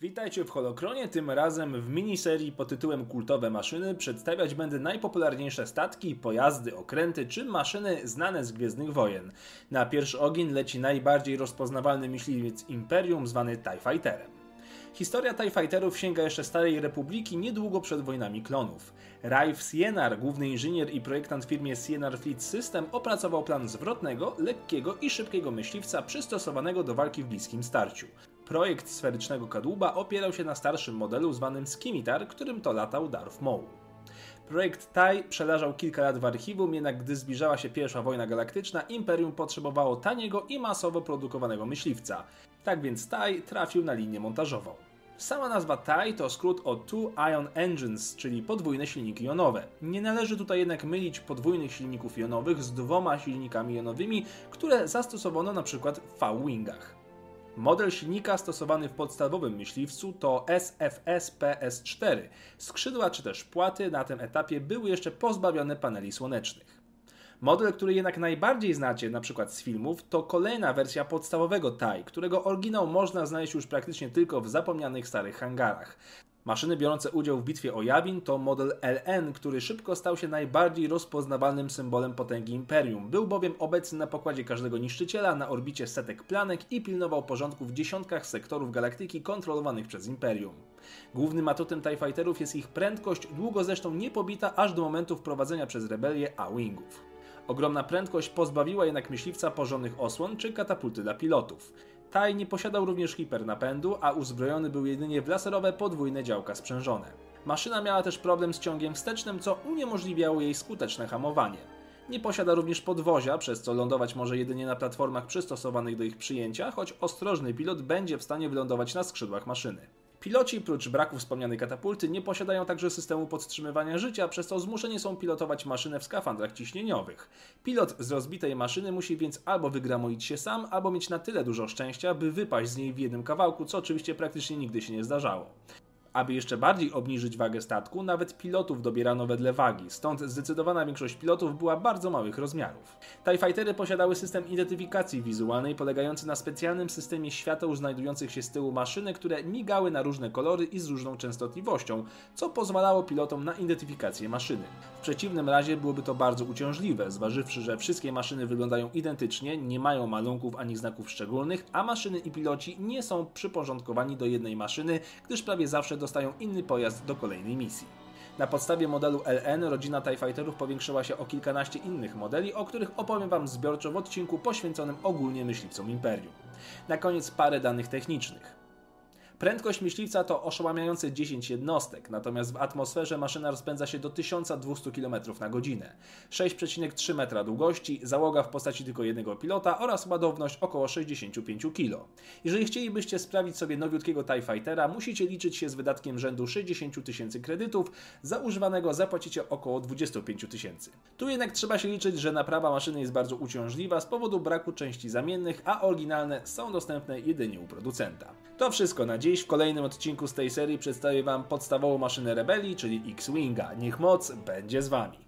Witajcie w Holokronie, tym razem w miniserii pod tytułem Kultowe maszyny przedstawiać będę najpopularniejsze statki, pojazdy, okręty czy maszyny znane z Gwiezdnych Wojen. Na pierwszy ogień leci najbardziej rozpoznawalny myśliwiec Imperium zwany TIE Fighterem. Historia TIE Fighterów sięga jeszcze Starej Republiki niedługo przed wojnami klonów. Raif Sienar, główny inżynier i projektant w firmie Sienar Fleet System, opracował plan zwrotnego, lekkiego i szybkiego myśliwca przystosowanego do walki w bliskim starciu. Projekt sferycznego kadłuba opierał się na starszym modelu zwanym Skimitar, którym to latał Darth Maul. Projekt TIE przeleżał kilka lat w archiwum, jednak gdy zbliżała się pierwsza wojna galaktyczna, Imperium potrzebowało taniego i masowo produkowanego myśliwca. Tak więc TIE trafił na linię montażową. Sama nazwa TIE to skrót od Two Ion Engines, czyli podwójne silniki jonowe. Nie należy tutaj jednak mylić podwójnych silników jonowych z dwoma silnikami jonowymi, które zastosowano przykład w V-Wingach. Model silnika stosowany w podstawowym myśliwcu to SFS PS4. Skrzydła czy też płaty na tym etapie były jeszcze pozbawione paneli słonecznych. Model, który jednak najbardziej znacie, na przykład z filmów, to kolejna wersja podstawowego TIE, którego oryginał można znaleźć już praktycznie tylko w zapomnianych starych hangarach. Maszyny biorące udział w bitwie o Jawin to model LN, który szybko stał się najbardziej rozpoznawalnym symbolem potęgi Imperium. Był bowiem obecny na pokładzie każdego niszczyciela, na orbicie setek planek i pilnował porządku w dziesiątkach sektorów galaktyki kontrolowanych przez Imperium. Głównym atutem TIE Fighterów jest ich prędkość, długo zresztą niepobita aż do momentu wprowadzenia przez rebelię A-Wingów. Ogromna prędkość pozbawiła jednak myśliwca porządnych osłon czy katapulty dla pilotów. TIE nie posiadał również hipernapędu, a uzbrojony był jedynie w laserowe podwójne działka sprzężone. Maszyna miała też problem z ciągiem wstecznym, co uniemożliwiało jej skuteczne hamowanie. Nie posiada również podwozia, przez co lądować może jedynie na platformach przystosowanych do ich przyjęcia, choć ostrożny pilot będzie w stanie wylądować na skrzydłach maszyny. Piloci, prócz braku wspomnianej katapulty, nie posiadają także systemu podtrzymywania życia, przez co zmuszeni są pilotować maszynę w skafandrach ciśnieniowych. Pilot z rozbitej maszyny musi więc albo wygramoić się sam, albo mieć na tyle dużo szczęścia, by wypaść z niej w jednym kawałku, co oczywiście praktycznie nigdy się nie zdarzało. Aby jeszcze bardziej obniżyć wagę statku, nawet pilotów dobierano wedle wagi, stąd zdecydowana większość pilotów była bardzo małych rozmiarów. TIE Fightery posiadały system identyfikacji wizualnej polegający na specjalnym systemie świateł znajdujących się z tyłu maszyny, które migały na różne kolory i z różną częstotliwością, co pozwalało pilotom na identyfikację maszyny. W przeciwnym razie byłoby to bardzo uciążliwe, zważywszy, że wszystkie maszyny wyglądają identycznie, nie mają malunków ani znaków szczególnych, a maszyny i piloci nie są przyporządkowani do jednej maszyny, gdyż prawie zawsze do dostają inny pojazd do kolejnej misji. Na podstawie modelu LN rodzina TIE Fighterów powiększyła się o kilkanaście innych modeli, o których opowiem Wam zbiorczo w odcinku poświęconym ogólnie myśliwcom Imperium. Na koniec parę danych technicznych. Prędkość myśliwca to oszałamiające 10 jednostek, natomiast w atmosferze maszyna rozpędza się do 1200 km na godzinę. 6,3 metra długości, załoga w postaci tylko jednego pilota oraz ładowność około 65 kg. Jeżeli chcielibyście sprawić sobie nowiutkiego TIE Fightera, musicie liczyć się z wydatkiem rzędu 60 tysięcy kredytów, za używanego zapłacicie około 25 tysięcy. Tu jednak trzeba się liczyć, że naprawa maszyny jest bardzo uciążliwa z powodu braku części zamiennych, a oryginalne są dostępne jedynie u producenta. To wszystko na dziś dziś w kolejnym odcinku z tej serii przedstawię Wam podstawową maszynę rebelii, czyli X-Winga. Niech moc będzie z Wami.